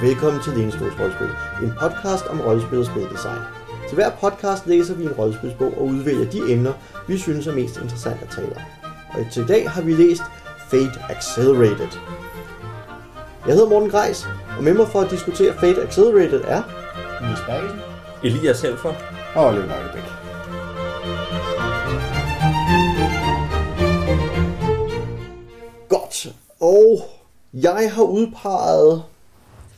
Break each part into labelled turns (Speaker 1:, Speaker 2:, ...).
Speaker 1: og velkommen til Lænestås Rollespil, en podcast om rollespil og spildesign. Til hver podcast læser vi en rollespilsbog og udvælger de emner, vi synes er mest interessant at tale om. Og til i dag har vi læst Fate Accelerated. Jeg hedder Morten Greis, og med mig for at diskutere Fate Accelerated er...
Speaker 2: Niels Bergelsen.
Speaker 3: Elias Helfer.
Speaker 2: Og Leonardo Bæk.
Speaker 1: Godt. Og jeg har udpeget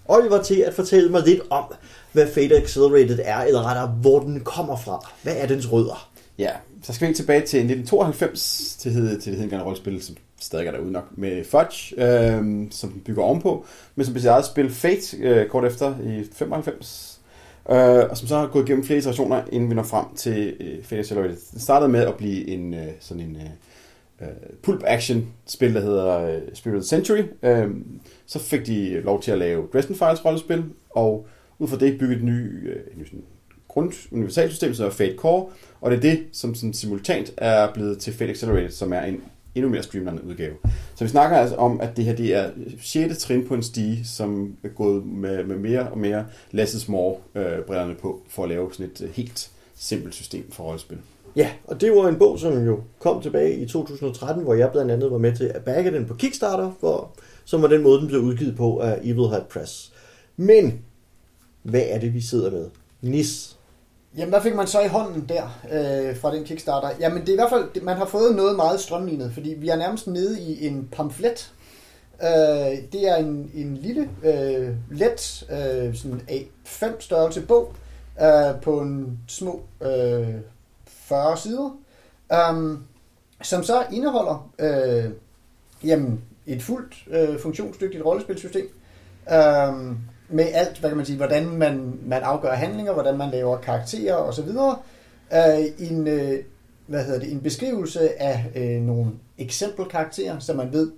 Speaker 1: Oliver til at fortælle mig lidt om, hvad Fate Accelerated er, eller rettere, hvor den kommer fra. Hvad er dens rødder?
Speaker 2: Ja, så skal vi tilbage til 1992, til, hed, til det hedder rollespil, som stadig er derude nok, med Fudge, øh, som den bygger ovenpå, men som blev sit eget spil Fate øh, kort efter i 95, øh, og som så har gået igennem flere iterationer, inden vi når frem til øh, Fate Accelerated. Den startede med at blive en øh, sådan en øh, øh pulp action spil, der hedder øh, Spirit of the Century. Øh, så fik de lov til at lave Dresden Files rollespil, og ud fra det bygget et ny, øh, et nyt grund universalsystem, som er Fate Core, og det er det, som sådan simultant er blevet til Fate Accelerated, som er en endnu mere streamlined udgave. Så vi snakker altså om, at det her det er 6. trin på en stige, som er gået med, med mere og mere Lasse is more øh, brillerne på, for at lave sådan et øh, helt simpelt system for rollespil.
Speaker 1: Ja, og det var en bog, som jo kom tilbage i 2013, hvor jeg blandt andet var med til at bagge den på Kickstarter, for, som var den måde, den blev udgivet på af Evil Hat Press. Men, hvad er det, vi sidder med? Nis.
Speaker 4: Jamen, hvad fik man så i hånden der øh, fra den Kickstarter? Jamen, det er i hvert fald, man har fået noget meget strømlignet, fordi vi er nærmest nede i en pamflet. Øh, det er en, en lille, øh, let, øh, sådan A5 størrelse bog øh, på en små øh, 40 sider, øh, som så indeholder øh, jamen, et fuldt øh, funktionsdygtigt rollespilsystem. Øh, med alt, hvad kan man sige, hvordan man, man afgør handlinger, hvordan man laver karakterer osv. Øh, en, øh, hvad hedder det, en beskrivelse af øh, nogle eksempelkarakterer, så man ved,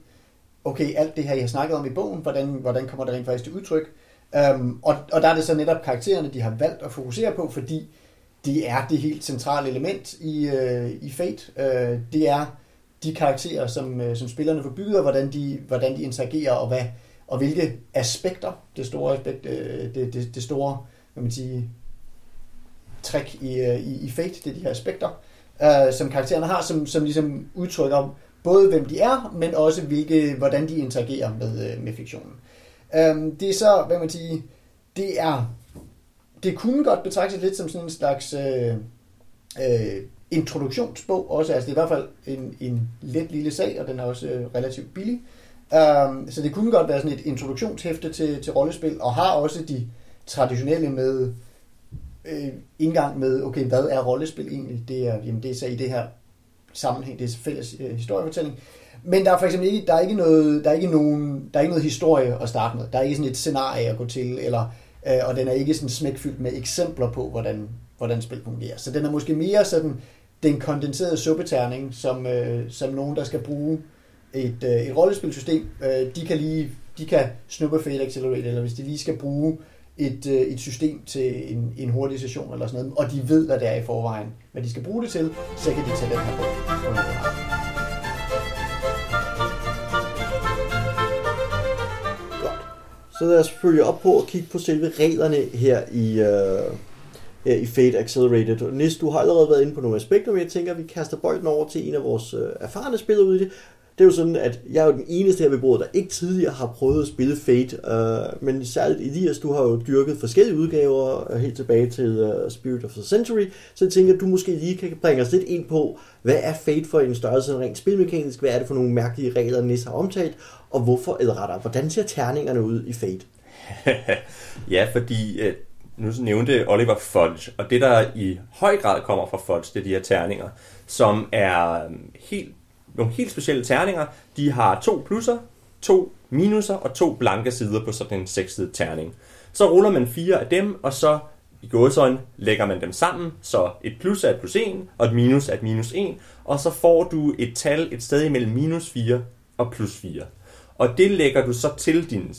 Speaker 4: okay, alt det her, jeg har snakket om i bogen, hvordan, hvordan kommer det rent faktisk til udtryk. Um, og, og der er det så netop karaktererne, de har valgt at fokusere på, fordi det er det helt centrale element i, øh, i Fate. Øh, det er de karakterer, som, øh, som spillerne får bygget, og hvordan de, hvordan de interagerer, og hvad, og hvilke aspekter, det store aspekt, øh, det, det, det store, hvad man sige, træk i, øh, i, i Fate, det er de her aspekter, øh, som karaktererne har, som, som ligesom udtrykker både hvem de er, men også hvilke, hvordan de interagerer med, øh, med fiktionen. Øh, det er så, hvad man sige, det er, det kunne godt betragtes lidt som sådan en slags øh, øh, introduktionsbog også, altså det er i hvert fald en, en let lille sag, og den er også øh, relativt billig. Um, så det kunne godt være sådan et introduktionshæfte til, til rollespil, og har også de traditionelle med øh, indgang med, okay, hvad er rollespil egentlig? Det er, jamen, det er så i det her sammenhæng, det er fælles øh, historiefortælling. Men der er for eksempel ikke, der er ikke, noget, der er ikke, nogen, der er ikke noget historie at starte med. Der er ikke sådan et scenarie at gå til, eller, øh, og den er ikke sådan smækfyldt med eksempler på, hvordan, hvordan spil fungerer. Så den er måske mere sådan den kondenserede suppeterning, som, øh, som nogen, der skal bruge et, øh, et rollespilsystem, øh, de kan lige de kan snuppe Fate Accelerate, eller hvis de lige skal bruge et, øh, et system til en, en hurtig session eller sådan noget, og de ved, hvad det er i forvejen, hvad de skal bruge det til, så kan de tage den her på.
Speaker 1: Godt. Så lad os følge op på at kigge på selve reglerne her i, øh, her i Fate Accelerated. Nis, du har allerede været inde på nogle aspekter, men jeg tænker, at vi kaster bolden over til en af vores øh, erfarne spillere ude i det. Det er jo sådan, at jeg er jo den eneste her ved bordet, der ikke tidligere har prøvet at spille Fate, øh, men særligt Elias, du har jo dyrket forskellige udgaver øh, helt tilbage til uh, Spirit of the Century, så jeg tænker, at du måske lige kan bringe os lidt ind på, hvad er Fate for en størrelse rent spilmekanisk, hvad er det for nogle mærkelige regler, Nis har omtalt, og hvorfor, eller rettere, hvordan ser terningerne ud i Fate?
Speaker 3: ja, fordi øh, nu nævnte Oliver Fudge, og det der i høj grad kommer fra Fudge, det er de her terninger, som er øhm, helt nogle helt specielle terninger. De har to plusser, to minuser og to blanke sider på sådan en sekssidet terning. Så ruller man fire af dem, og så i gåsøjne lægger man dem sammen, så et plus er et plus 1, og et minus er et minus 1, og så får du et tal et sted imellem minus 4 og plus 4. Og det lægger du så til din,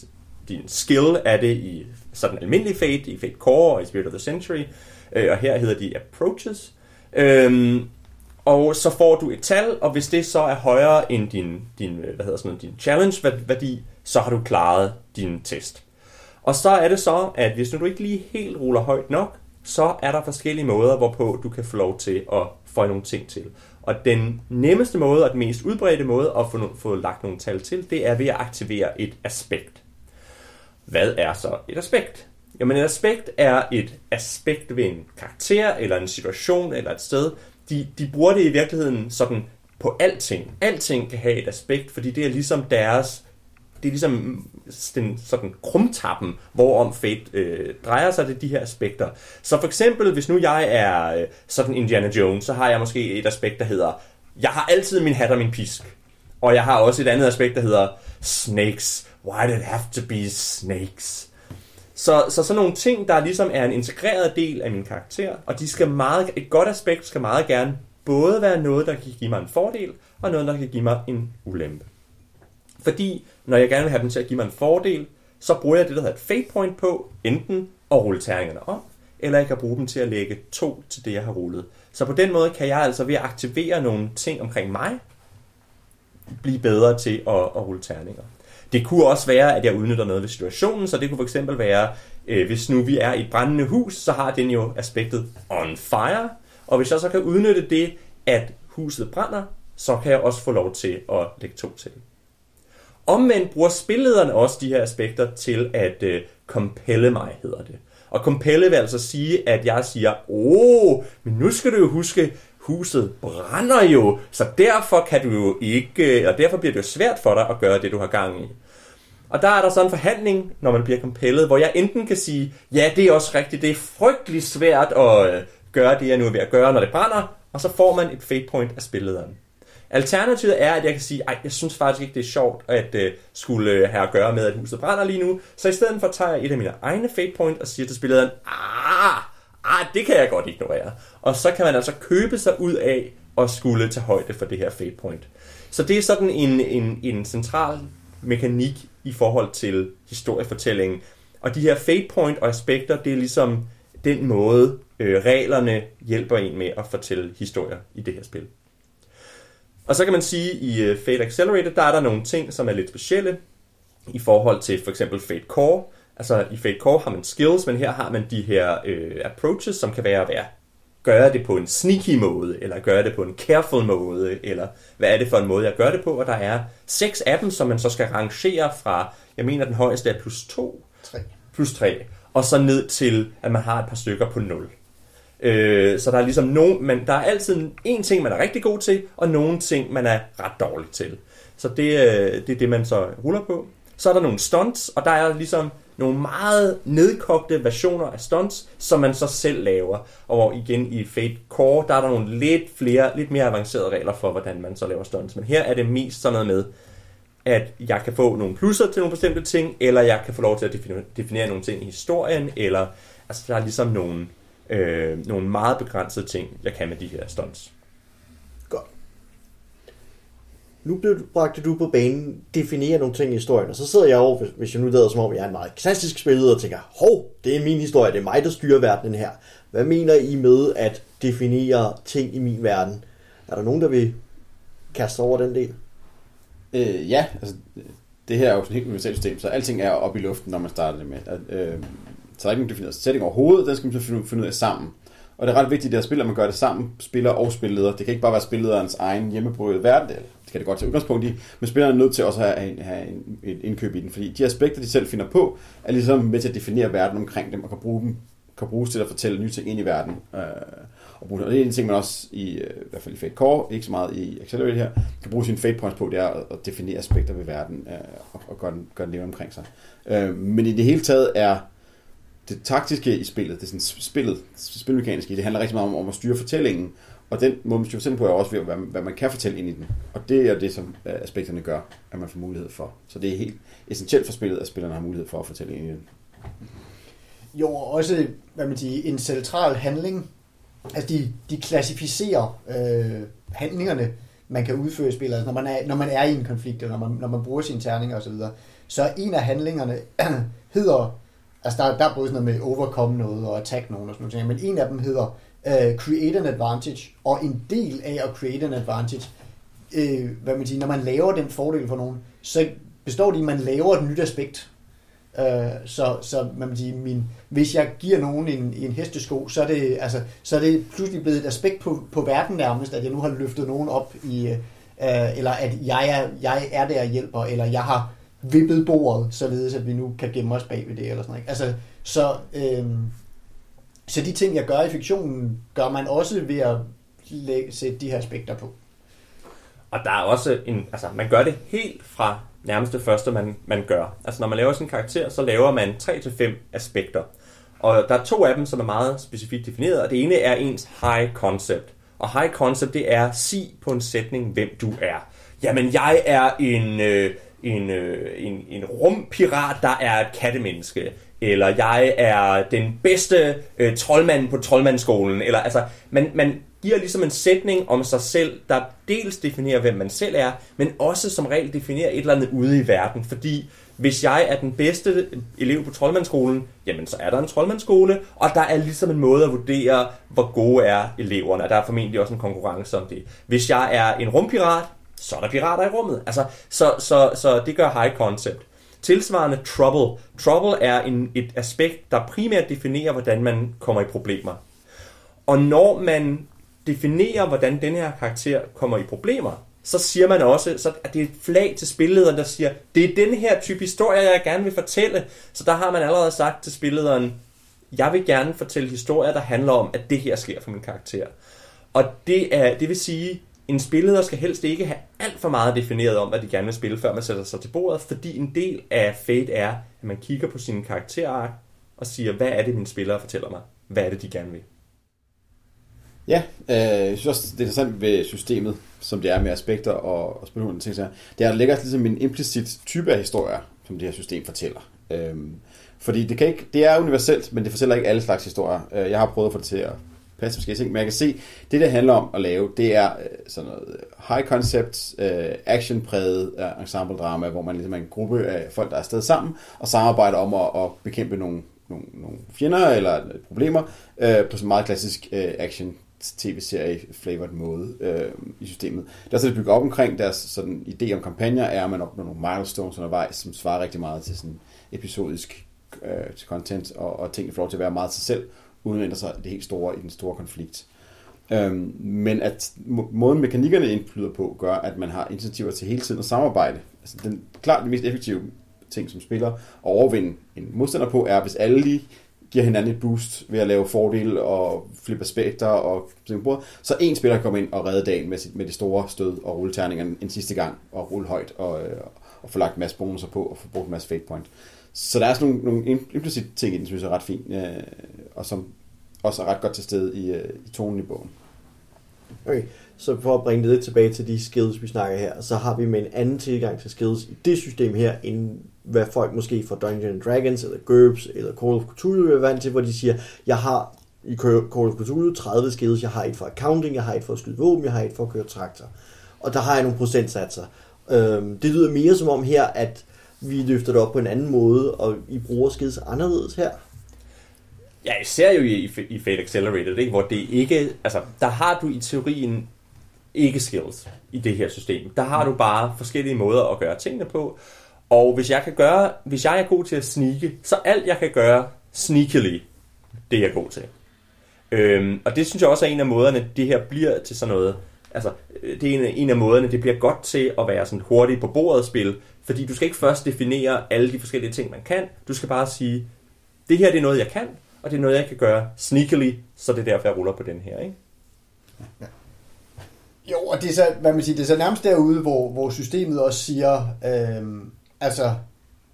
Speaker 3: din skill af det i sådan almindelig Fate, i Fate Core og i Spirit of the Century, øh, og her hedder de Approaches. Øhm, og så får du et tal, og hvis det så er højere end din, din, øh, hvad hedder sådan noget, din challenge-værdi, så har du klaret din test. Og så er det så, at hvis nu du ikke lige helt ruller højt nok, så er der forskellige måder, hvorpå du kan få lov til at få nogle ting til. Og den nemmeste måde og den mest udbredte måde at få, få lagt nogle tal til, det er ved at aktivere et aspekt. Hvad er så et aspekt? Jamen et aspekt er et aspekt ved en karakter, eller en situation, eller et sted. De, de bruger det i virkeligheden sådan på alting. Alting kan have et aspekt, fordi det er ligesom deres det er ligesom den sådan krumtappen, hvorom Fate øh, drejer sig til de her aspekter. Så for eksempel, hvis nu jeg er øh, sådan Indiana Jones, så har jeg måske et aspekt, der hedder, jeg har altid min hat og min pisk. Og jeg har også et andet aspekt, der hedder, snakes. Why did it have to be snakes? Så, så sådan nogle ting, der ligesom er en integreret del af min karakter, og de skal meget, et godt aspekt skal meget gerne både være noget, der kan give mig en fordel, og noget, der kan give mig en ulempe. Fordi når jeg gerne vil have dem til at give mig en fordel, så bruger jeg det, der hedder et fate point på, enten at rulle terningerne om, eller jeg kan bruge dem til at lægge to til det, jeg har rullet. Så på den måde kan jeg altså ved at aktivere nogle ting omkring mig, blive bedre til at, at rulle terninger. Det kunne også være, at jeg udnytter noget ved situationen, så det kunne fx være, øh, hvis nu vi er i et brændende hus, så har den jo aspektet on fire, og hvis jeg så kan udnytte det, at huset brænder, så kan jeg også få lov til at lægge to til. Omvendt bruger spillederne også de her aspekter til at øh, compelle mig, hedder det. Og compelle vil altså sige, at jeg siger, åh, men nu skal du jo huske, huset brænder jo, så derfor kan du jo ikke, øh, og derfor bliver det jo svært for dig at gøre det, du har gang i. Og der er der så en forhandling, når man bliver kompellet, hvor jeg enten kan sige, ja, det er også rigtigt, det er frygtelig svært at øh, gøre det, jeg nu er ved at gøre, når det brænder, og så får man et fate point af spillederen. Alternativet er, at jeg kan sige, at jeg synes faktisk ikke, det er sjovt at uh, skulle uh, have at gøre med, at huset brænder lige nu. Så i stedet for tager jeg et af mine egne fate point og siger til spillederen, ah, ah, det kan jeg godt ignorere. Og så kan man altså købe sig ud af at skulle tage højde for det her fate point. Så det er sådan en, en, en central mekanik i forhold til historiefortællingen. Og de her fate point og aspekter, det er ligesom den måde, øh, reglerne hjælper en med at fortælle historier i det her spil. Og så kan man sige, at i øh, Fate Accelerator, der er der nogle ting, som er lidt specielle i forhold til for eksempel Fate Core. Altså i Fate Core har man skills, men her har man de her øh, approaches, som kan være at være gøre det på en sneaky måde, eller gøre det på en careful måde, eller hvad er det for en måde, jeg gør det på, og der er seks af dem, som man så skal rangere fra, jeg mener den højeste er plus 2,
Speaker 4: 3.
Speaker 3: plus 3, og så ned til, at man har et par stykker på 0. Øh, så der er ligesom nogen, men der er altid en ting, man er rigtig god til, og nogle ting, man er ret dårlig til. Så det, øh, det er det, man så ruller på. Så er der nogle stunts, og der er ligesom nogle meget nedkogte versioner af stunts, som man så selv laver. Og igen i Fate Core, der er der nogle lidt flere, lidt mere avancerede regler for, hvordan man så laver stunts. Men her er det mest sådan noget med, at jeg kan få nogle plusser til nogle bestemte ting, eller jeg kan få lov til at definere, definere nogle ting i historien, eller altså der er ligesom nogle, øh, nogle meget begrænsede ting, jeg kan med de her stunts.
Speaker 1: Godt. Nu blev, bragte du på banen, definerer nogle ting i historien, og så sidder jeg over, hvis, hvis jeg nu lader som om, jeg er en meget klassisk spiller, og tænker, hov, det er min historie, det er mig, der styrer verdenen her. Hvad mener I med at definere ting i min verden? Er der nogen, der vil kaste over den del?
Speaker 2: Øh, ja, altså, det her er jo sådan et helt universelt system, så alting er oppe i luften, når man starter det med. At, øh, så der er ikke nogen defineret sætning overhovedet, den skal man så finde, finde ud af sammen. Og det er ret vigtigt, at spiller, man gør det sammen, spiller og spilleder. Det kan ikke bare være spillederens egen hjemmebrygget verden, kan det godt tage udgangspunkt i, men spilleren er nødt til også at have, en, have en, et indkøb i den, fordi de aspekter, de selv finder på, er ligesom med til at definere verden omkring dem, og kan bruge dem kan bruges til at fortælle nye ting ind i verden. Øh, og, bruge, og det er en ting, man også, i, øh, i hvert fald i Fate Core, ikke så meget i Accelerate her, kan bruge sine Fate Points på, det er at, definere aspekter ved verden, øh, og, og gøre den, gøre den leve omkring sig. Øh, men i det hele taget er det taktiske i spillet, det er sådan spillet, spilmekaniske, det handler rigtig meget om, om at styre fortællingen, og den måde, man skal fortælle på, er også ved, hvad, hvad man kan fortælle ind i den. Og det er det, som øh, aspekterne gør, at man får mulighed for. Så det er helt essentielt for spillet, at spillerne har mulighed for at fortælle ind i den.
Speaker 4: Jo, og også, hvad man siger, en central handling. Altså, de, de klassificerer øh, handlingerne, man kan udføre i spillet, altså, når man er, når man er i en konflikt, eller når man, når man bruger sine terninger osv. Så, så en af handlingerne hedder Altså, der, der er både sådan noget med overcome noget og attack nogen og sådan noget, men en af dem hedder uh, create an advantage, og en del af at create an advantage, uh, hvad man siger, når man laver den fordel for nogen, så består det i, at man laver et nyt aspekt. Øh, så, så man kan sige, min, hvis jeg giver nogen en, en hestesko, så er, det, altså, så er det pludselig blevet et aspekt på, på verden nærmest, at jeg nu har løftet nogen op i, øh, eller at jeg er, jeg er der og hjælper, eller jeg har vippet bordet, således at vi nu kan gemme os bag ved det, eller sådan noget. Altså, så, øh, så de ting, jeg gør i fiktionen, gør man også ved at sætte de her aspekter på.
Speaker 3: Og der er også en, altså man gør det helt fra nærmest det første, man, man gør. Altså når man laver sin karakter, så laver man 3-5 aspekter. Og der er to af dem, som er meget specifikt defineret, og det ene er ens high concept. Og high concept, det er sig på en sætning, hvem du er. Jamen, jeg er en, øh, en, øh, en, en rumpirat, der er et kattemenneske. Eller jeg er den bedste øh, troldmand på troldmandsskolen. Eller altså, man, man giver ligesom en sætning om sig selv, der dels definerer, hvem man selv er, men også som regel definerer et eller andet ude i verden. Fordi hvis jeg er den bedste elev på troldmandsskolen, jamen så er der en troldmandsskole, og der er ligesom en måde at vurdere, hvor gode er eleverne, og der er formentlig også en konkurrence om det. Hvis jeg er en rumpirat, så er der pirater i rummet. Altså, så, så, så det gør high concept. Tilsvarende trouble. Trouble er en, et aspekt, der primært definerer, hvordan man kommer i problemer. Og når man definerer, hvordan den her karakter kommer i problemer, så siger man også, så at det er et flag til spillederen, der siger, det er den her type historie, jeg gerne vil fortælle. Så der har man allerede sagt til spillederen, jeg vil gerne fortælle historier, der handler om, at det her sker for min karakter. Og det, er, det vil sige, en spilleder skal helst ikke have alt for meget defineret om, hvad de gerne vil spille, før man sætter sig til bordet, fordi en del af Fate er, at man kigger på sin karakterark og siger, hvad er det, mine spillere fortæller mig? Hvad er det, de gerne vil?
Speaker 2: Ja, øh, jeg synes også, det er interessant ved systemet, som det er med aspekter og, og spilhunden, ting, det er, at der ligger ligesom en implicit type af historier, som det her system fortæller. Øh, fordi det, kan ikke, det er universelt, men det fortæller ikke alle slags historier. Øh, jeg har prøvet at få det til at passe forskellige ting, men jeg kan se, det det handler om at lave, det er øh, sådan noget øh, high concept, øh, action-præget ensemble-drama, hvor man ligesom er en gruppe af folk, der er afsted sammen, og samarbejder om at, at bekæmpe nogle, nogle, nogle fjender eller problemer øh, på sådan en meget klassisk øh, action tv-serie-flavored måde øh, i systemet. Der er så det bygget op omkring deres sådan, idé om kampagner, er, at man opnår nogle milestones undervejs, som svarer rigtig meget til sådan episodisk øh, til content, og, og tingene får lov til at være meget til sig selv, udvinder sig det helt store i den store konflikt. Øhm, men at måden mekanikkerne indflyder på, gør, at man har initiativer til hele tiden at samarbejde. Altså den klart den mest effektive ting som spiller at overvinde en modstander på, er, hvis alle lige giver hinanden et boost ved at lave fordele og flippe aspekter og så en spiller kommer ind og redde dagen med, sit, med det store stød og rulle en sidste gang og rulle højt og, øh, og få lagt en masse bonusser på og få brugt en masse fate point. Så der er sådan nogle, nogle implicit ting i den, synes jeg er ret fint, øh, og som også er ret godt til stede i, øh, i tonen i bogen.
Speaker 1: Okay, så for at bringe det lidt tilbage til de skills, vi snakker her, så har vi med en anden tilgang til skills i det system her, end hvad folk måske fra Dungeons Dragons, eller GURPS, eller Call of Cthulhu er vant til, hvor de siger, jeg har i Call of Cthulhu 30 skills, jeg har et for accounting, jeg har et for at skyde våben, jeg har et for at køre traktor. Og der har jeg nogle procentsatser. Øhm, det lyder mere som om her, at vi løfter det op på en anden måde, og I bruger skills anderledes her.
Speaker 3: Ja, især jo i, i Fate Accelerated, ikke? hvor det ikke, altså, der har du i teorien ikke skills i det her system. Der har du bare forskellige måder at gøre tingene på, og hvis jeg kan gøre, hvis jeg er god til at snike, så alt jeg kan gøre sneakily, det er jeg god til. Øhm, og det synes jeg også er en af måderne, det her bliver til sådan noget. Altså, øh, det er en af, en af måderne, det bliver godt til at være sådan hurtigt på bordet spil, fordi du skal ikke først definere alle de forskellige ting, man kan. Du skal bare sige, det her det er noget, jeg kan, og det er noget, jeg kan gøre sneakily, så det er derfor, jeg ruller på den her, ikke?
Speaker 4: Ja. Jo, og det er så, hvad man siger, det er så nærmest derude, hvor, hvor systemet også siger, øh, altså,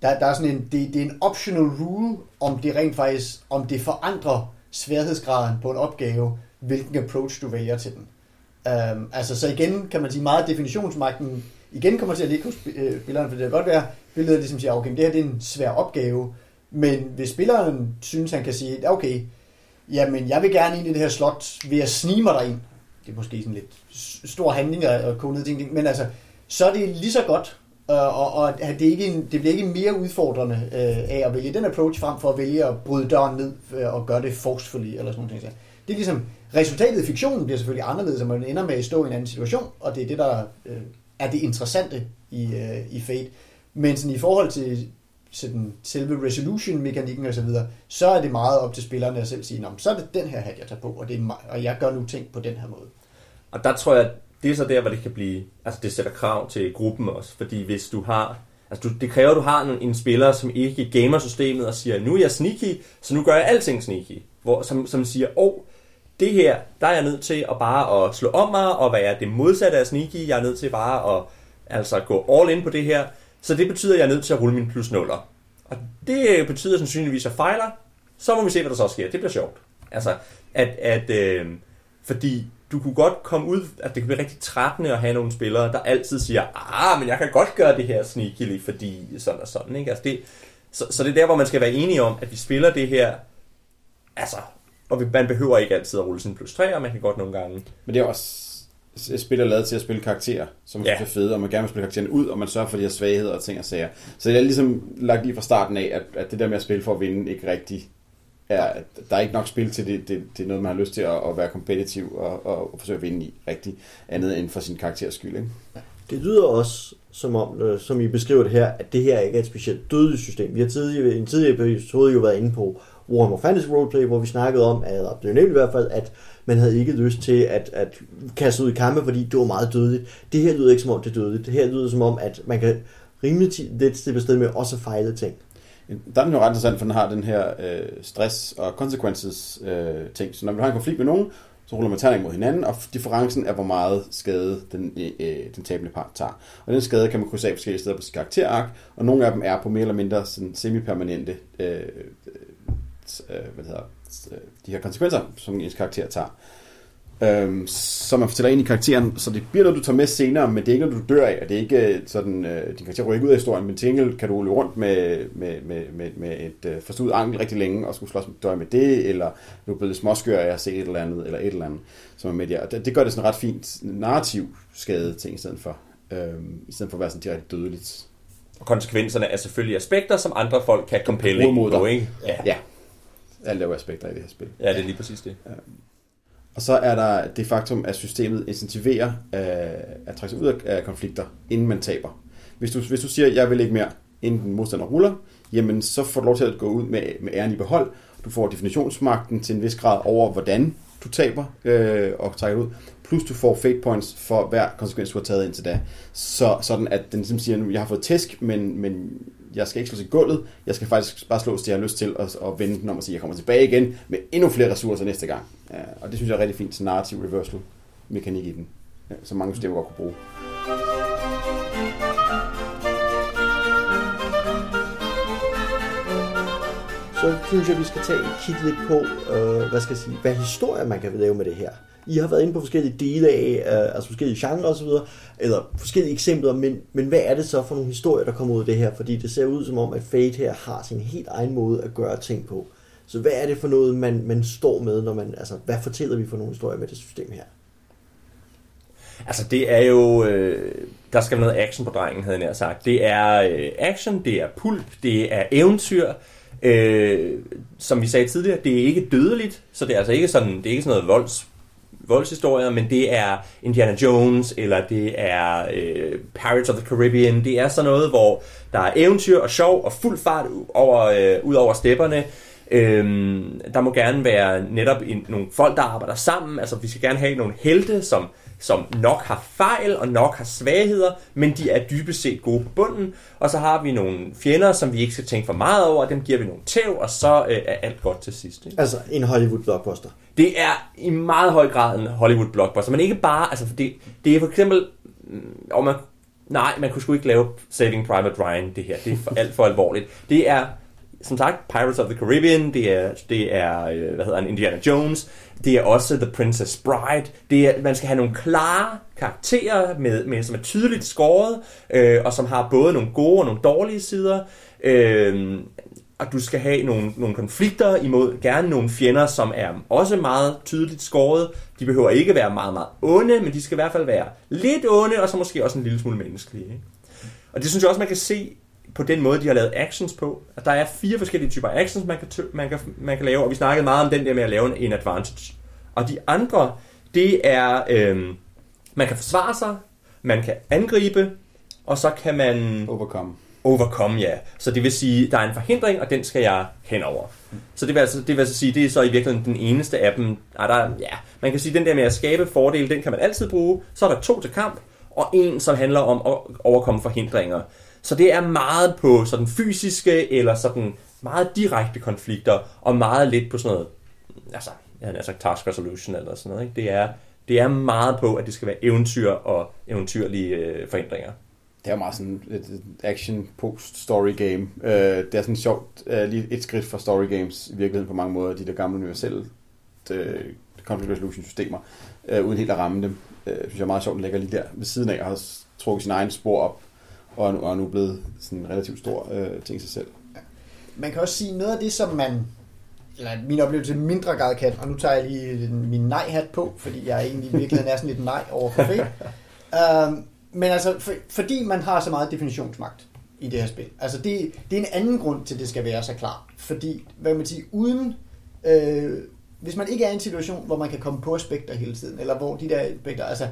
Speaker 4: der, der er sådan en, det, det er en optional rule, om det rent faktisk, om det forandrer sværhedsgraden på en opgave, hvilken approach du vælger til den. Øhm, altså, så igen kan man sige, meget definitionsmagten igen kommer til at ligge hos øh, spilleren, for det kan godt være, billedet ligesom siger, okay, det her det er en svær opgave, men hvis spilleren synes, han kan sige, okay, jamen jeg vil gerne ind i det her slot ved at snige mig derind, det er måske sådan lidt stor handling og kode ting, men altså, så er det lige så godt, øh, og, og det, er ikke en, det bliver ikke mere udfordrende øh, af at vælge den approach frem for at vælge at bryde døren ned øh, og gøre det forcefully eller sådan noget. Det er ligesom, resultatet i fiktionen bliver selvfølgelig anderledes, og man ender med at stå i en anden situation, og det er det, der øh, er det interessante i, øh, i Fate. Men sådan i forhold til den selve resolution-mekanikken osv., så, videre, så er det meget op til spillerne at selv sige, men så er det den her hat, jeg tager på, og, det er mig, og jeg gør nu ting på den her måde.
Speaker 3: Og der tror jeg, det er så der, hvor det kan blive, altså det sætter krav til gruppen også, fordi hvis du har, altså du, det kræver, at du har en, en spiller, som ikke gamer systemet og siger, nu er jeg sneaky, så nu gør jeg alting sneaky, hvor, som, som siger, åh, oh, det her, der er jeg nødt til at bare at slå om mig og være det modsatte af sneaky, jeg er nødt til bare at altså gå all in på det her, så det betyder, at jeg er nødt til at rulle min plus nuller. Og det øh, betyder sandsynligvis, at jeg fejler, så må vi se, hvad der så sker. Det bliver sjovt. Altså, at, at øh, fordi du kunne godt komme ud, at det kan blive rigtig trættende at have nogle spillere, der altid siger, ah, men jeg kan godt gøre det her sneakily, fordi sådan og sådan, ikke? Altså det, så, så det er der, hvor man skal være enige om, at vi spiller det her, altså, og vi, man behøver ikke altid at rulle sin plus 3, og man kan godt nogle gange.
Speaker 2: Men det er også et spil er lavet til at spille karakterer, som
Speaker 3: Ja.
Speaker 2: er fede, og man gerne vil spille karaktererne ud, og man sørger for de her svagheder og ting og sager. Så det er ligesom lagt lige fra starten af, at, at det der med at spille for at vinde ikke rigtig er, der er ikke nok spil til det, det, det er noget, man har lyst til at, at være kompetitiv og, og, forsøge at vinde i rigtig andet end for sin karakters skyld. Ikke?
Speaker 1: Det lyder også, som om, øh, som I beskriver det her, at det her ikke er et specielt dødeligt system. Vi har tidligere, i en tidligere episode jo været inde på Warhammer Fantasy Roleplay, hvor vi snakkede om, at eller det er nævnt i hvert fald, at man havde ikke lyst til at, at kaste ud i kampe, fordi det var meget dødeligt. Det her lyder ikke som om, det er dødeligt. Det her lyder som om, at man kan rimelig lidt let slippe afsted med også at fejle ting.
Speaker 2: Der er den jo ret interessant, for den har den her øh, stress og consequences øh, ting. Så når man har en konflikt med nogen, så ruller man terning mod hinanden, og differencen er, hvor meget skade den, øh, øh, den tabende part tager. Og den skade kan man krydse af forskellige steder på sit karakterark, og nogle af dem er på mere eller mindre sådan semi-permanente øh, øh, hvad det hedder, øh, de her konsekvenser, som ens karakter tager. Øhm, så man fortæller ind i karakteren, så det bliver noget, du tager med senere, men det er ikke noget, du dør af, og det er ikke øh, sådan, øh, din karakter rykker ikke ud af historien, men til gengæld kan du løbe rundt med, med, med, med, med et øh, forstudet ankel rigtig længe, og skulle slås med med det, eller du er blevet småskør af at se et eller andet, eller et eller andet, som er med der. Og det, det gør det sådan ret fint narrativ skade ting i stedet for, øhm, i stedet for at være sådan direkte dødeligt.
Speaker 3: Og konsekvenserne er selvfølgelig aspekter, som andre folk kan
Speaker 2: mod
Speaker 3: på, ikke? Ja.
Speaker 2: Ja, alle er jo aspekter i det her spil.
Speaker 3: ja, det er lige præcis det.
Speaker 2: Og så er der det faktum, at systemet incentiverer øh, at trække sig ud af- konflikter, inden man taber. Hvis du, hvis du siger, jeg vil ikke mere, inden den modstander ruller, jamen så får du lov til at gå ud med, med æren i behold. Du får definitionsmagten til en vis grad over, hvordan du taber øh, og trækker ud. Plus du får fate points for hver konsekvens, du har taget indtil da. Så sådan at den ligesom siger, nu jeg har fået tæsk, men, men jeg skal ikke slå til gulvet. Jeg skal faktisk bare slås, det jeg har lyst til, og, og vende den om og sige, jeg kommer tilbage igen med endnu flere ressourcer næste gang. Ja, og det synes jeg er rigtig fint, narrativ reversal mekanik i den, ja, som mange systemer godt kunne bruge.
Speaker 1: Så synes jeg, vi skal tage et kig lidt på, øh, hvad skal jeg sige, hvad historie man kan lave med det her. I har været inde på forskellige dele af, øh, altså forskellige genrer osv., eller forskellige eksempler, men, men hvad er det så for nogle historier, der kommer ud af det her? Fordi det ser ud som om, at Fate her har sin helt egen måde at gøre ting på. Så hvad er det for noget, man, man står med, når man, altså hvad fortæller vi for nogle historier med det system her?
Speaker 3: Altså det er jo, øh, der skal noget action på drengen, havde jeg nær sagt. Det er øh, action, det er pulp, det er eventyr. Øh, som vi sagde tidligere, det er ikke dødeligt, så det er altså ikke sådan, det er ikke sådan noget volds, voldshistorier, men det er Indiana Jones, eller det er øh, Pirates of the Caribbean. Det er sådan noget, hvor der er eventyr og sjov og fuld fart over, øh, ud over stepperne. Øhm, der må gerne være netop en, nogle folk, der arbejder sammen. Altså, vi skal gerne have nogle helte, som, som nok har fejl og nok har svagheder, men de er dybest set gode på bunden. Og så har vi nogle fjender, som vi ikke skal tænke for meget over. Dem giver vi nogle tæv, og så øh, er alt godt til sidst. Ikke?
Speaker 1: Altså en Hollywood blockbuster.
Speaker 3: Det er i meget høj grad en Hollywood blockbuster, men ikke bare, altså for det, det er for eksempel, mm, og man, nej, man kunne sgu ikke lave Saving Private Ryan, det her, det er for, alt for alvorligt. Det er, som sagt, Pirates of the Caribbean, det er, det er øh, hvad hedder han, Indiana Jones, det er også The Princess Bride, det er, man skal have nogle klare karakterer, med, med, som er tydeligt skåret, øh, og som har både nogle gode og nogle dårlige sider, øh, og du skal have nogle, nogle konflikter imod gerne nogle fjender, som er også meget tydeligt skåret. De behøver ikke være meget, meget onde, men de skal i hvert fald være lidt onde, og så måske også en lille smule menneskelige. Ikke? Og det synes jeg også, man kan se på den måde, de har lavet actions på. At der er fire forskellige typer actions, man kan, tø- man kan, man kan lave, og vi snakkede meget om den der med at lave en, advantage. Og de andre, det er, øhm, man kan forsvare sig, man kan angribe, og så kan man
Speaker 2: Overcome.
Speaker 3: overcome, ja. Så det vil sige, der er en forhindring, og den skal jeg henover. Så det vil altså, det vil altså sige, det er så i virkeligheden den eneste af dem. Er der, ja, man kan sige, den der med at skabe fordele, den kan man altid bruge. Så er der to til kamp, og en, som handler om at overkomme forhindringer. Så det er meget på sådan fysiske eller sådan meget direkte konflikter, og meget lidt på sådan noget, altså, jeg har sagt task resolution eller sådan noget. Ikke? Det, er, det er meget på, at det skal være eventyr og eventyrlige øh, forhindringer.
Speaker 2: Det er meget sådan et, action post story game. Øh, det er sådan sjovt, øh, lige et skridt fra story games i virkeligheden på mange måder, de der gamle universelle øh, conflict resolution systemer, øh, uden helt at ramme dem. Øh, synes jeg er meget sjovt, at lægger lige der ved siden af, og har trukket sin egen spor op, og er nu, og er nu blevet sådan en relativt stor uh, ting i sig selv.
Speaker 4: Man kan også sige, noget af det, som man eller min oplevelse mindre grad kan, og nu tager jeg lige min nej-hat på, fordi jeg egentlig i virkeligheden er sådan lidt nej over for fake. um, men altså, for, fordi man har så meget definitionsmagt i det her spil. Altså, det, det er en anden grund til, at det skal være så klart. Fordi, hvad man siger, uden... Øh, hvis man ikke er i en situation, hvor man kan komme på aspekter hele tiden, eller hvor de der aspekter, altså,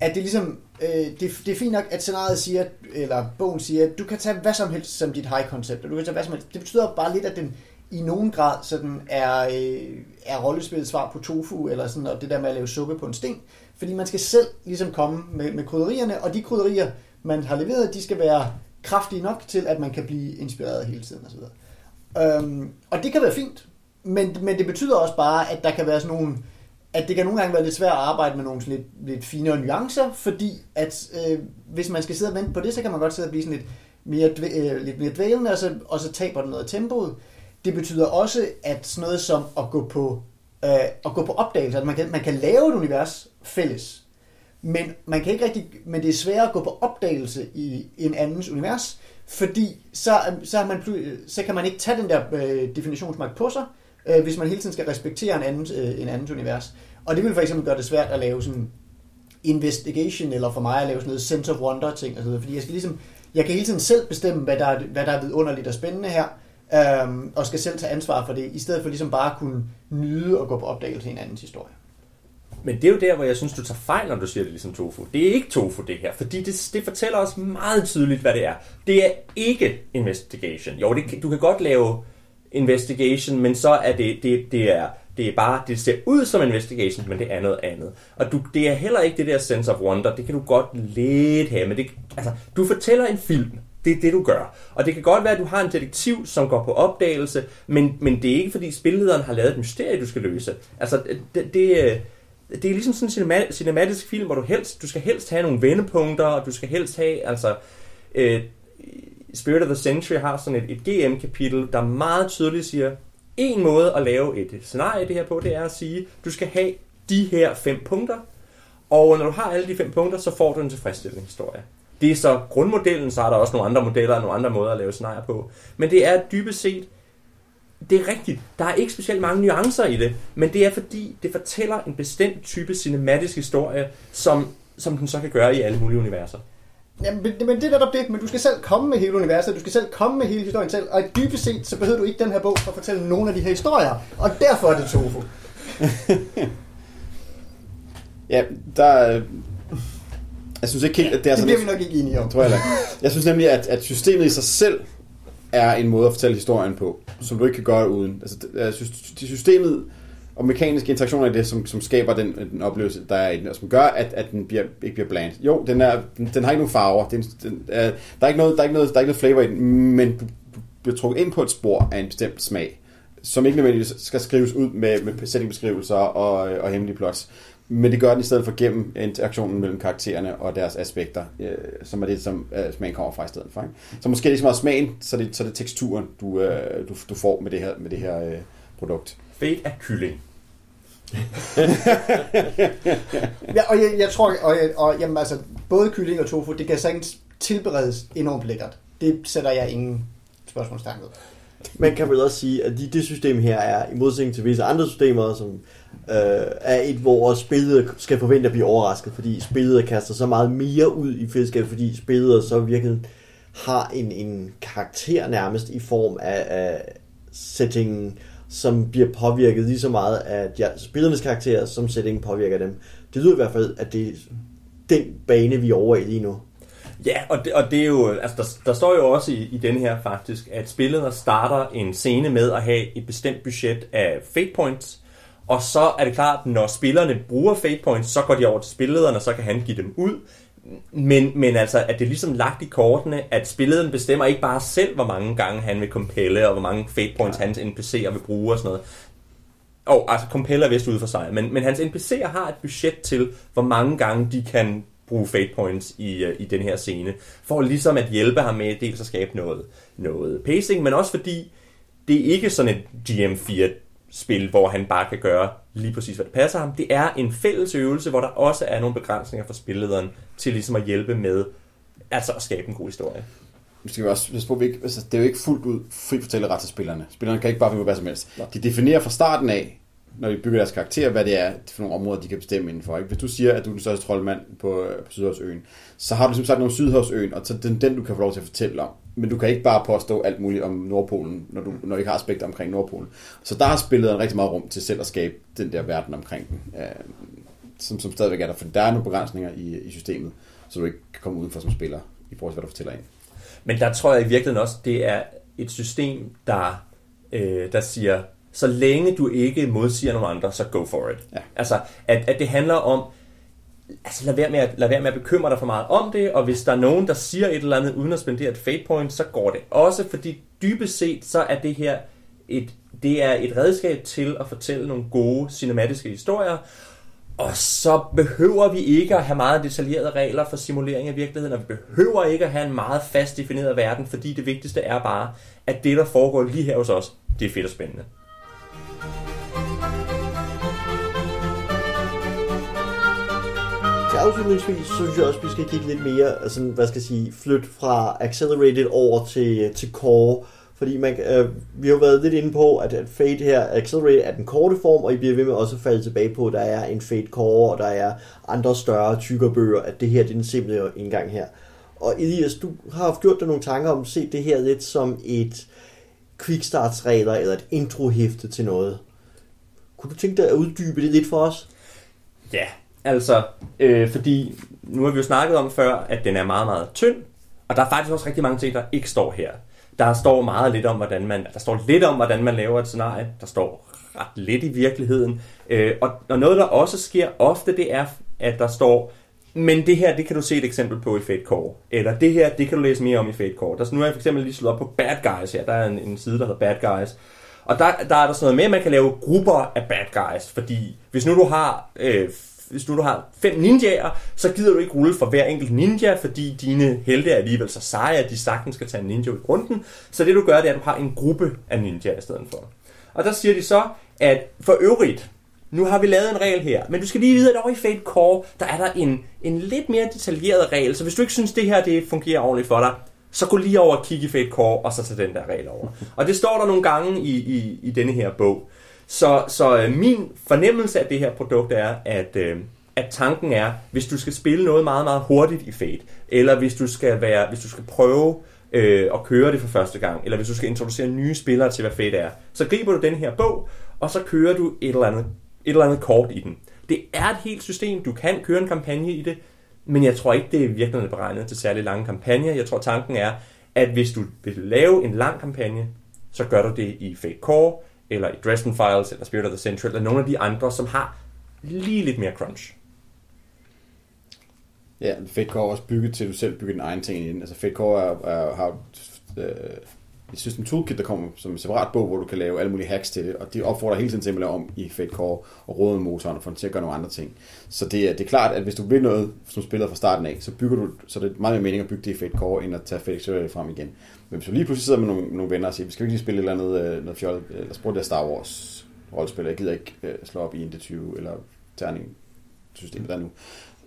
Speaker 4: at det ligesom, øh, det, det er fint nok, at scenariet siger, eller bogen siger, at du kan tage hvad som helst som dit high concept, og du kan tage hvad som helst. Det betyder bare lidt, at den i nogen grad sådan er, øh, er rollespillet svar på tofu, eller sådan, og det der med at lave suppe på en sten. Fordi man skal selv ligesom komme med, med krydderierne, og de krydderier, man har leveret, de skal være kraftige nok til, at man kan blive inspireret hele tiden osv. Øhm, og det kan være fint, men, men det betyder også bare, at der kan være sådan nogle, at det kan nogle gange være lidt svært at arbejde med nogle sådan lidt, lidt finere nuancer, fordi at øh, hvis man skal sidde og vente på det, så kan man godt sidde og blive sådan lidt mere, øh, lidt mere dvælende, og så, og så taber den noget af tempoet. Det betyder også, at sådan noget som at gå på, øh, at gå på opdagelse, at man kan, man kan lave et univers fælles, men man kan ikke rigtig, men det er sværere at gå på opdagelse i en andens univers, fordi så, så, har man, så kan man ikke tage den der øh, definitionsmagt på sig, øh, hvis man hele tiden skal respektere en andens, øh, en andens univers. Og det vil for eksempel gøre det svært at lave sådan investigation, eller for mig at lave sådan noget sense of wonder ting, altså, fordi jeg skal ligesom, jeg kan hele tiden selv bestemme, hvad der er, hvad der er vidunderligt og spændende her, øhm, og skal selv tage ansvar for det, i stedet for ligesom bare at kunne nyde og gå på opdagelse i en andens historie.
Speaker 3: Men det er jo der, hvor jeg synes, du tager fejl, når du siger det ligesom tofu. Det er ikke tofu, det her. Fordi det, det fortæller os meget tydeligt, hvad det er. Det er ikke investigation. Jo, det, du kan godt lave investigation, men så er det, det, det er det er bare, det ser ud som investigation, men det er noget andet. Og du, det er heller ikke det der sense of wonder, det kan du godt lidt have, men det, altså, du fortæller en film, det er det, du gør. Og det kan godt være, at du har en detektiv, som går på opdagelse, men, men det er ikke, fordi spillederen har lavet et mysterie, du skal løse. Altså, det, det, det er ligesom sådan en cinematisk film, hvor du helst, du skal helst have nogle vendepunkter, og du skal helst have, altså, øh, Spirit of the Century har sådan et, et GM-kapitel, der meget tydeligt siger, en måde at lave et scenarie det her på, det er at sige, du skal have de her fem punkter, og når du har alle de fem punkter, så får du en tilfredsstillende historie. Det er så grundmodellen, så er der også nogle andre modeller og nogle andre måder at lave scenarier på. Men det er dybest set det er rigtigt. Der er ikke specielt mange nuancer i det, men det er fordi, det fortæller en bestemt type cinematisk historie, som, som den så kan gøre i alle mulige universer.
Speaker 4: Jamen, men, det er netop det, men du skal selv komme med hele universet, du skal selv komme med hele historien selv, og dybest set, så behøver du ikke den her bog for at fortælle nogle af de her historier, og derfor er det tofu.
Speaker 2: ja, der, jeg synes ikke helt, at det er
Speaker 4: sådan... Det bliver vi nok ikke enige om.
Speaker 2: Tror jeg, jeg synes nemlig, at, at systemet i sig selv er en måde at fortælle historien på, som du ikke kan gøre uden. Altså, jeg synes, det systemet og mekaniske interaktioner er det, som, som skaber den, den oplevelse, der er i den, og som gør, at, at den bliver, ikke bliver bland. Jo, den, er, den, den har ikke nogen farver. Den, den, uh, der, er ikke noget, der, er ikke noget, der er ikke noget flavor i den, men du, bliver trukket ind på et spor af en bestemt smag, som ikke nødvendigvis skal skrives ud med, med sætningbeskrivelser og, øh, og hemmelige plots. Men det gør den i stedet for gennem interaktionen mellem karaktererne og deres aspekter, øh, som er det, som øh, smagen kommer fra i stedet for. Ikke? Så måske er det ikke så meget smagen, så det, så det er teksturen, du, øh, du, du får med det her, med det her øh, produkt.
Speaker 3: Fate er kylling.
Speaker 4: ja, og jeg, jeg tror, og, og jamen, altså, både kylling og tofu, det kan sagtens tilberedes enormt lækkert. Det sætter jeg ingen spørgsmålstegn ved.
Speaker 1: Man kan vel også sige, at det system her er, i modsætning til visse andre systemer, som øh, er et, hvor spillet skal forvente at blive overrasket, fordi spillet kaster så meget mere ud i fællesskab, fordi spillet så virkelig har en, en karakter nærmest i form af, af settingen, som bliver påvirket lige så meget af ja, altså spillernes karakterer, som settingen påvirker dem. Det lyder i hvert fald, at det er den bane, vi er over i lige nu.
Speaker 3: Ja, og det, og det er jo, altså der, der står jo også i, i den her faktisk, at spillet starter en scene med at have et bestemt budget af fate points, og så er det klart, når spillerne bruger fate points, så går de over til spillederen, og så kan han give dem ud. Men, men altså, at det er ligesom lagt i kortene, at spillederen bestemmer ikke bare selv, hvor mange gange han vil compelle, og hvor mange fate points ja. hans NPC'er vil bruge og sådan noget. Og altså, compelle er vist ude for sig, men, men hans NPC'er har et budget til, hvor mange gange de kan bruge fate points i, uh, i den her scene, for ligesom at hjælpe ham med dels at skabe noget, noget pacing, men også fordi det er ikke sådan et GM4 spil, hvor han bare kan gøre lige præcis, hvad det passer ham. Det er en fælles øvelse, hvor der også er nogle begrænsninger for spillederen til ligesom at hjælpe med altså at skabe en god historie.
Speaker 2: Vi skal også passe på, vi ikke, altså, det er jo ikke fuldt ud fri fortælleret til spillerne. Spillerne kan ikke bare finde hvad som helst. De definerer fra starten af, når de bygger deres karakter, hvad det er for nogle områder, de kan bestemme indenfor. Ikke? Hvis du siger, at du er den største troldmand på, på Sydhavsøen, så har du simpelthen sagt noget om Sydhavsøen, og så den, den, du kan få lov til at fortælle om. Men du kan ikke bare påstå alt muligt om Nordpolen, når du, når du ikke har aspekter omkring Nordpolen. Så der har spillet en rigtig meget rum til selv at skabe den der verden omkring den, øh, som, som stadigvæk er der. For der er nogle begrænsninger i, i systemet, så du ikke kan komme udenfor som spiller, i forhold til, hvad du fortæller ind.
Speaker 3: Men der tror jeg i virkeligheden også, det er et system, der, øh, der siger, så længe du ikke modsiger nogen andre, så go for it. Ja. Altså, at, at det handler om, altså lad være, med at, lad være med at bekymre dig for meget om det, og hvis der er nogen, der siger et eller andet uden at spendere et fate point, så går det også, fordi dybest set, så er det her et, det er et redskab til at fortælle nogle gode cinematiske historier, og så behøver vi ikke at have meget detaljerede regler for simulering af virkeligheden, og vi behøver ikke at have en meget fast defineret verden, fordi det vigtigste er bare, at det, der foregår lige her hos os, det er fedt og spændende.
Speaker 1: Afslutningsvis, synes jeg også, at vi skal kigge lidt mere, altså, hvad skal jeg sige, flytte fra Accelerated over til, til Core, fordi man, øh, vi har været lidt inde på, at, at Fade her, Accelerated er den korte form, og I bliver ved med også at falde tilbage på, at der er en Fade Core, og der er andre større, tykkere bøger, at det her det er den simple indgang her. Og Elias, du har haft gjort dig nogle tanker om at se det her lidt som et quickstartsregler eller et introhæfte til noget. Kunne du tænke dig at uddybe det lidt for os?
Speaker 3: Ja, altså, øh, fordi nu har vi jo snakket om før, at den er meget, meget tynd, og der er faktisk også rigtig mange ting, der ikke står her. Der står meget lidt om, hvordan man, der står lidt om, hvordan man laver et scenarie. Der står ret lidt i virkeligheden. Øh, og, og noget, der også sker ofte, det er, at der står, men det her, det kan du se et eksempel på i Fate Core. Eller det her, det kan du læse mere om i Fate Core. Der, nu har jeg for eksempel lige slået op på Bad Guys her. Der er en, en side, der hedder Bad Guys. Og der, der er der sådan noget med, at man kan lave grupper af bad guys. Fordi hvis nu du har øh, hvis nu du har fem ninjaer, så gider du ikke rulle for hver enkelt ninja, fordi dine helte er alligevel så seje, at de sagtens skal tage en ninja ud i runden. Så det du gør, det er, at du har en gruppe af ninjaer i stedet for. Og der siger de så, at for øvrigt, nu har vi lavet en regel her, men du skal lige vide, at over i Fate Core, der er der en, en lidt mere detaljeret regel, så hvis du ikke synes, det her det fungerer ordentligt for dig, så gå lige over og kigge i Fate Core, og så tage den der regel over. Og det står der nogle gange i, i, i denne her bog. Så, så øh, min fornemmelse af det her produkt er, at, øh, at tanken er, hvis du skal spille noget meget, meget hurtigt i Fate, eller hvis du skal, være, hvis du skal prøve øh, at køre det for første gang, eller hvis du skal introducere nye spillere til, hvad Fate er, så griber du den her bog, og så kører du et eller andet, et eller andet kort i den. Det er et helt system, du kan køre en kampagne i det, men jeg tror ikke, det er virkelig beregnet til særlig lange kampagner. Jeg tror, tanken er, at hvis du vil lave en lang kampagne, så gør du det i Fate Core, eller i Dresden Files, eller Spirit of the Central, eller nogle af de andre, som har lige lidt mere crunch.
Speaker 2: Ja, Fedcore er også bygget til, at du selv bygger din egen ting ind. Altså Fedcore er, er, har øh, et system toolkit, der kommer som en separat bog, hvor du kan lave alle mulige hacks til det, og det opfordrer hele tiden til at lave om i Fate Core og råde motoren og få den til at gøre nogle andre ting. Så det er, det er klart, at hvis du vil noget som spiller fra starten af, så bygger du, så det er meget mere mening at bygge det i Fate Core, end at tage Fate Accelerate frem igen. Men hvis du lige pludselig sidder med nogle, nogle venner og siger, vi skal ikke lige spille et eller andet, øh, noget fjol, eller spurgte det Star Wars rollespil, jeg gider ikke uh, slå op i en 20 eller terning systemet der nu.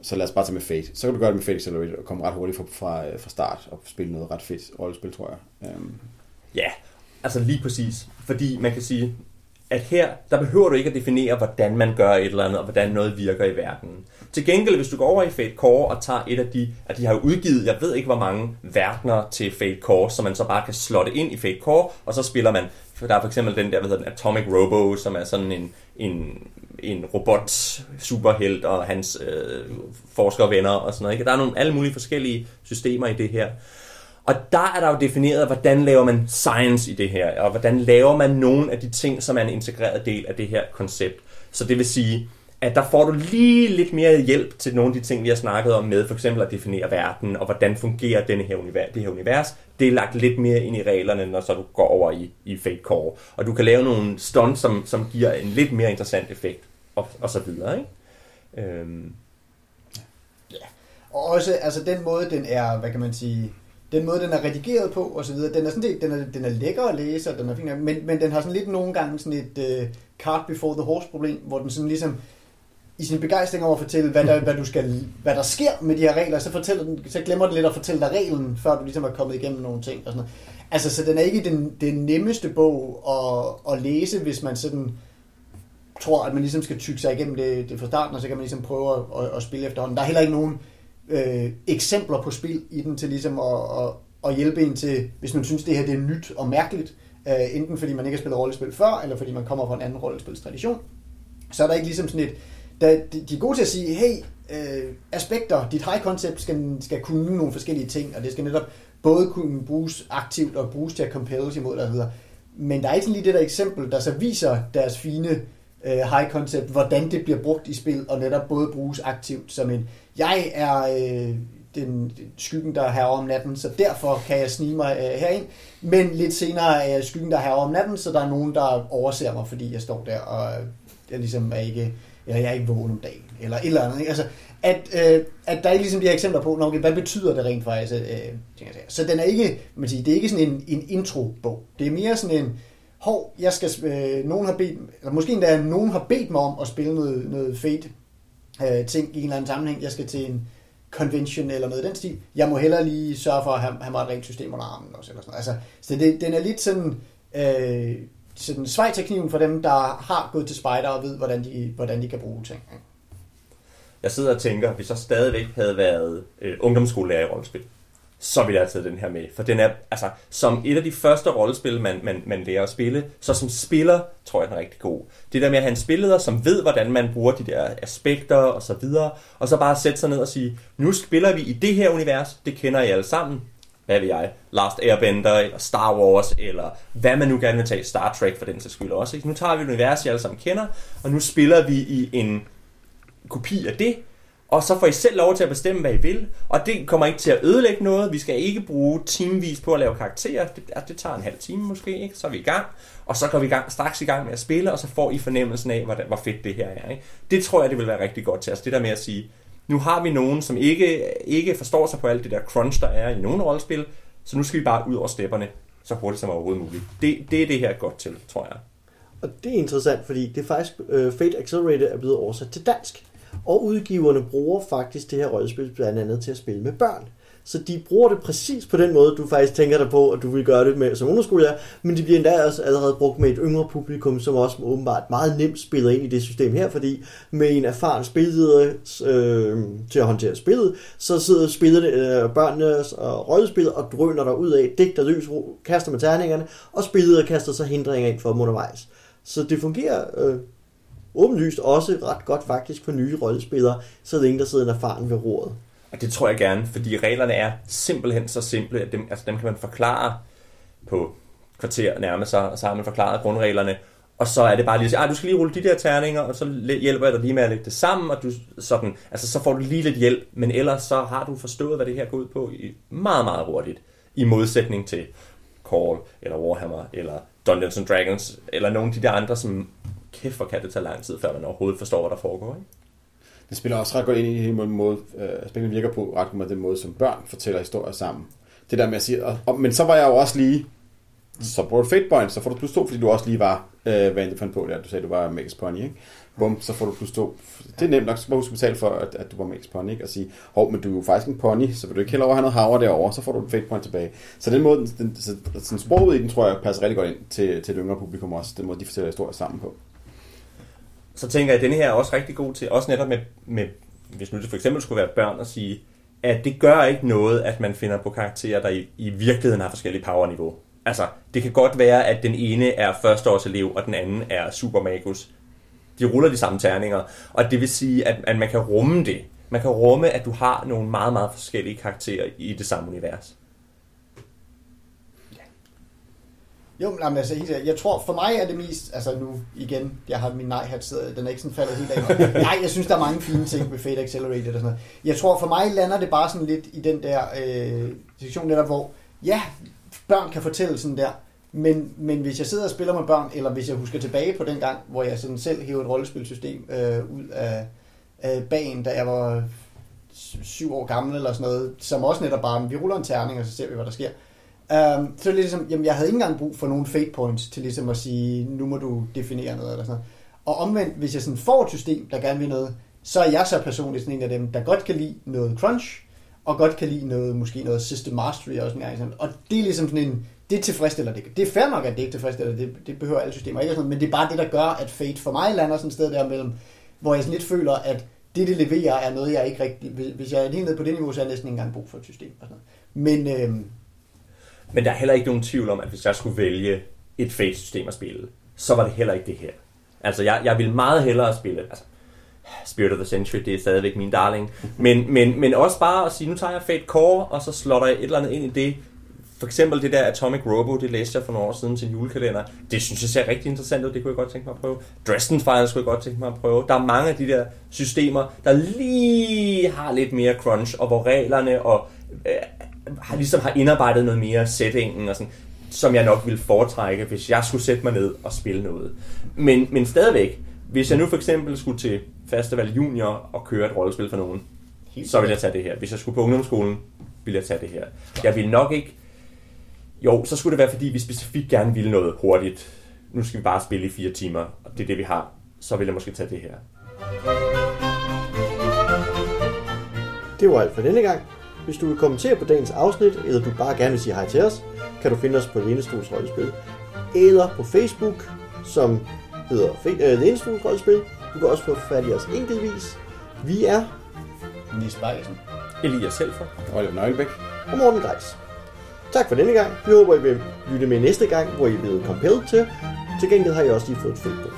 Speaker 2: Så lad os bare tage med Fate. Så kan du gøre det med Fate Accelerate og komme ret hurtigt fra, fra, øh, fra start og spille noget ret fedt rollespil, tror jeg. Um,
Speaker 3: Ja, altså lige præcis. Fordi man kan sige, at her, der behøver du ikke at definere, hvordan man gør et eller andet, og hvordan noget virker i verden. Til gengæld, hvis du går over i Fate Core og tager et af de, at de har udgivet, jeg ved ikke hvor mange verdener til Fate Core, så man så bare kan slotte ind i Fate Core, og så spiller man, for der er for eksempel den der, hvad hedder den, Atomic Robo, som er sådan en, en, en robot superhelt og hans øh, forskervenner og sådan noget. Ikke? Der er nogle alle mulige forskellige systemer i det her. Og der er der jo defineret, hvordan laver man science i det her, og hvordan laver man nogle af de ting, som er en integreret del af det her koncept. Så det vil sige, at der får du lige lidt mere hjælp til nogle af de ting, vi har snakket om med, for eksempel at definere verden, og hvordan fungerer denne her univers, det her univers. Det er lagt lidt mere ind i reglerne, når så du går over i, i Fate Core. Og du kan lave nogle stunts, som, som giver en lidt mere interessant effekt, og, og så videre. Ikke? Øhm.
Speaker 4: Og også altså den måde, den er, hvad kan man sige, den måde, den er redigeret på og så videre, den er sådan det, den er, den er lækker at læse, og den er fin, men, men den har sådan lidt nogle gange sådan et øh, uh, cart before the horse problem, hvor den sådan ligesom i sin begejstring over at fortælle, hvad der, hvad, du skal, hvad der sker med de her regler, så, fortæller den, så glemmer den lidt at fortælle dig reglen, før du ligesom er kommet igennem nogle ting. Og sådan noget. Altså, så den er ikke den, den nemmeste bog at, at læse, hvis man sådan tror, at man ligesom skal tykke sig igennem det, det fra starten, og så kan man ligesom prøve at, at, at spille efterhånden. Der er heller ikke nogen øh, Øh, eksempler på spil i den til ligesom at, at, at hjælpe en til, hvis man synes, det her det er nyt og mærkeligt, øh, enten fordi man ikke har spillet rollespil før, eller fordi man kommer fra en anden rollespilstradition, så er der ikke ligesom sådan et, der, de er gode til at sige, hey, øh, aspekter, dit high concept skal, skal kunne nogle forskellige ting, og det skal netop både kunne bruges aktivt og bruges til at compels imod der hedder. Men der er ikke sådan lige det der eksempel, der så viser deres fine Øh, high concept, hvordan det bliver brugt i spil, og netop både bruges aktivt som en, jeg er øh, den, skyggen, der er om natten, så derfor kan jeg snige mig øh, herind. Men lidt senere er jeg skyggen, der er om natten, så der er nogen, der overser mig, fordi jeg står der, og jeg ligesom er ikke eller jeg er ikke vågen om dagen, eller et eller andet. Ikke? Altså, at, øh, at der er ligesom de her eksempler på, okay, hvad betyder det rent faktisk? Øh, så den er ikke, man siger, det er ikke sådan en, en intro-bog. Det er mere sådan en, hov, jeg skal, øh, nogen har bedt, eller måske endda nogen har bedt mig om at spille noget, noget fate øh, ting i en eller anden sammenhæng. Jeg skal til en convention eller noget i den stil. Jeg må hellere lige sørge for at have, have mig et rent system under armen også. Eller sådan noget. Altså, så det, den er lidt sådan, øh, sådan svejterkniven for dem, der har gået til spejder og ved, hvordan de, hvordan de kan bruge ting.
Speaker 3: Jeg sidder og tænker, hvis jeg stadigvæk havde været øh, ungdomsskolelærer i rollespil, så vil jeg have taget den her med. For den er, altså, som et af de første rollespil, man, man, man lærer at spille, så som spiller, tror jeg, den er rigtig god. Det der med at have en spilleder, som ved, hvordan man bruger de der aspekter og så videre, og så bare sætte sig ned og sige, nu spiller vi i det her univers, det kender I alle sammen, hvad ved jeg, Last Airbender, eller Star Wars, eller hvad man nu gerne vil tage, Star Trek for den til skyld også. Ikke? Nu tager vi et univers, I alle sammen kender, og nu spiller vi i en kopi af det, og så får I selv lov til at bestemme, hvad I vil, og det kommer ikke til at ødelægge noget. Vi skal ikke bruge timevis på at lave karakterer. Det, det tager en halv time måske, ikke? så er vi i gang. Og så går vi i gang, straks i gang med at spille, og så får I fornemmelsen af, hvor, hvor fedt det her er. Ikke? Det tror jeg, det vil være rigtig godt til os. Det der med at sige, nu har vi nogen, som ikke, ikke forstår sig på alt det der crunch, der er i nogle rollespil, så nu skal vi bare ud over stepperne så hurtigt som overhovedet muligt. Det, det er det her godt til, tror jeg.
Speaker 1: Og det er interessant, fordi det er faktisk, uh, Fate Accelerated er blevet oversat til dansk. Og udgiverne bruger faktisk det her rollespil blandt andet til at spille med børn. Så de bruger det præcis på den måde, du faktisk tænker dig på, at du vil gøre det med som ungdomsskolelærer, men det bliver endda også allerede brugt med et yngre publikum, som også åbenbart meget nemt spiller ind i det system her, fordi med en erfaren spilleder øh, til at håndtere spillet, så sidder spillerne, øh, børnene og rollespillet og drøner der ud af, digter løs, kaster med terningerne, og spillet kaster så hindringer ind for dem undervejs. Så det fungerer øh, åbenlyst også ret godt faktisk for nye rollespillere, så længe der sidder en erfaren ved roret.
Speaker 3: Og det tror jeg gerne, fordi reglerne er simpelthen så simple, at dem, altså dem kan man forklare på kvarter nærmest sig, og så har man forklaret grundreglerne, og så er det bare lige at sige, ah, du skal lige rulle de der terninger, og så hjælper jeg dig lige med at lægge det sammen, og du, sådan, altså, så får du lige lidt hjælp, men ellers så har du forstået, hvad det her går ud på i meget, meget hurtigt, i modsætning til Call, eller Warhammer, eller Dungeons and Dragons, eller nogle af de der andre, som kæft, hvor kan det tage lang tid, før man overhovedet forstår, hvad der foregår. Ikke?
Speaker 2: Det spiller også ret godt ind i den måde, øh, spillet virker på ret godt den måde, som børn fortæller historier sammen. Det der med at sige, og, og, men så var jeg jo også lige, så bruger du Fate Point, så får du plus 2, fordi du også lige var, øh, hvad end fandt på der, du sagde, du var Max Pony, ikke? Bum, så får du plus 2. Det er nemt nok, så bare husk at betale for, at, at du var Max Pony, ikke? Og sige, hov, men du er jo faktisk en pony, så vil du ikke heller over have noget havre derovre, så får du en Fate Point tilbage. Så den måde, den, så, sådan sproget i den, tror jeg, passer rigtig godt ind til, til det yngre publikum også, den måde, de fortæller historier sammen på
Speaker 3: så tænker jeg, at denne her er også rigtig god til, også netop med, med hvis nu det for eksempel skulle være børn, at sige, at det gør ikke noget, at man finder på karakterer, der i, i virkeligheden har forskellige powerniveau. Altså, det kan godt være, at den ene er førsteårselev, og den anden er supermagus. De ruller de samme terninger, og det vil sige, at, at man kan rumme det. Man kan rumme, at du har nogle meget, meget forskellige karakterer i det samme univers.
Speaker 4: Jo, men jamen, altså, jeg tror, for mig er det mest, altså nu igen, jeg har min nej-hat, så den er ikke sådan faldet helt af. Nej, jeg synes, der er mange fine ting ved Fate Accelerated og sådan noget. Jeg tror, for mig lander det bare sådan lidt i den der øh, situation, der, hvor, ja, børn kan fortælle sådan der, men, men hvis jeg sidder og spiller med børn, eller hvis jeg husker tilbage på den gang, hvor jeg sådan selv hævde et rollespilsystem øh, ud af, af bagen, da jeg var syv år gammel eller sådan noget, som også netop bare, vi ruller en terning, og så ser vi, hvad der sker. Um, så er det ligesom, jamen jeg havde ikke engang brug for nogle fate points til ligesom at sige, nu må du definere noget eller sådan noget. Og omvendt, hvis jeg sådan får et system, der gerne vil noget, så er jeg så personligt sådan en af dem, der godt kan lide noget crunch, og godt kan lide noget, måske noget system mastery også en gang. Sådan. Og det er ligesom sådan en, det tilfredsstiller det. Det er fair nok, at det ikke tilfredsstiller det. Det behøver alle systemer ikke. Sådan, men det er bare det, der gør, at Fate for mig lander sådan et sted der mellem, hvor jeg sådan lidt føler, at det, det leverer, er noget, jeg ikke rigtig... Hvis jeg er helt nede på det niveau, så er jeg næsten ikke engang brug for et system. Og sådan noget. Men, øh,
Speaker 3: men der er heller ikke nogen tvivl om, at hvis jeg skulle vælge et Fate-system at spille, så var det heller ikke det her. Altså, jeg, jeg vil meget hellere spille... Altså, Spirit of the Century, det er stadigvæk min darling. Men, men, men også bare at sige, nu tager jeg Fate Core, og så slotter jeg et eller andet ind i det. For eksempel det der Atomic Robo, det læste jeg for nogle år siden til en julekalender. Det synes jeg ser rigtig interessant ud, det kunne jeg godt tænke mig at prøve. Dresden Files kunne jeg godt tænke mig at prøve. Der er mange af de der systemer, der lige har lidt mere crunch, og hvor reglerne og øh, har, ligesom har indarbejdet noget mere settingen og sådan, som jeg nok ville foretrække, hvis jeg skulle sætte mig ned og spille noget. Men, men stadigvæk, hvis jeg nu for eksempel skulle til Festival Junior og køre et rollespil for nogen,
Speaker 4: Helt
Speaker 3: så vil jeg tage det her. Hvis jeg skulle på ungdomsskolen, ville jeg tage det her. Jeg vil nok ikke... Jo, så skulle det være, fordi vi specifikt gerne ville noget hurtigt. Nu skal vi bare spille i fire timer, og det er det, vi har. Så vil jeg måske tage det her.
Speaker 1: Det var alt for denne gang. Hvis du vil kommentere på dagens afsnit, eller du bare gerne vil sige hej til os, kan du finde os på Lænestols Rollespil, eller på Facebook, som hedder Fe- øh, Lænestols Rollespil. Du kan også få fat i os enkeltvis. Vi er
Speaker 4: Nis Bejsen.
Speaker 3: Elias Selfer.
Speaker 2: Oliver Nøglebæk.
Speaker 1: og Morten Greis. Tak for denne gang. Vi håber, I vil lytte med næste gang, hvor I er blevet compelled til. Til gengæld har I også lige fået et Facebook.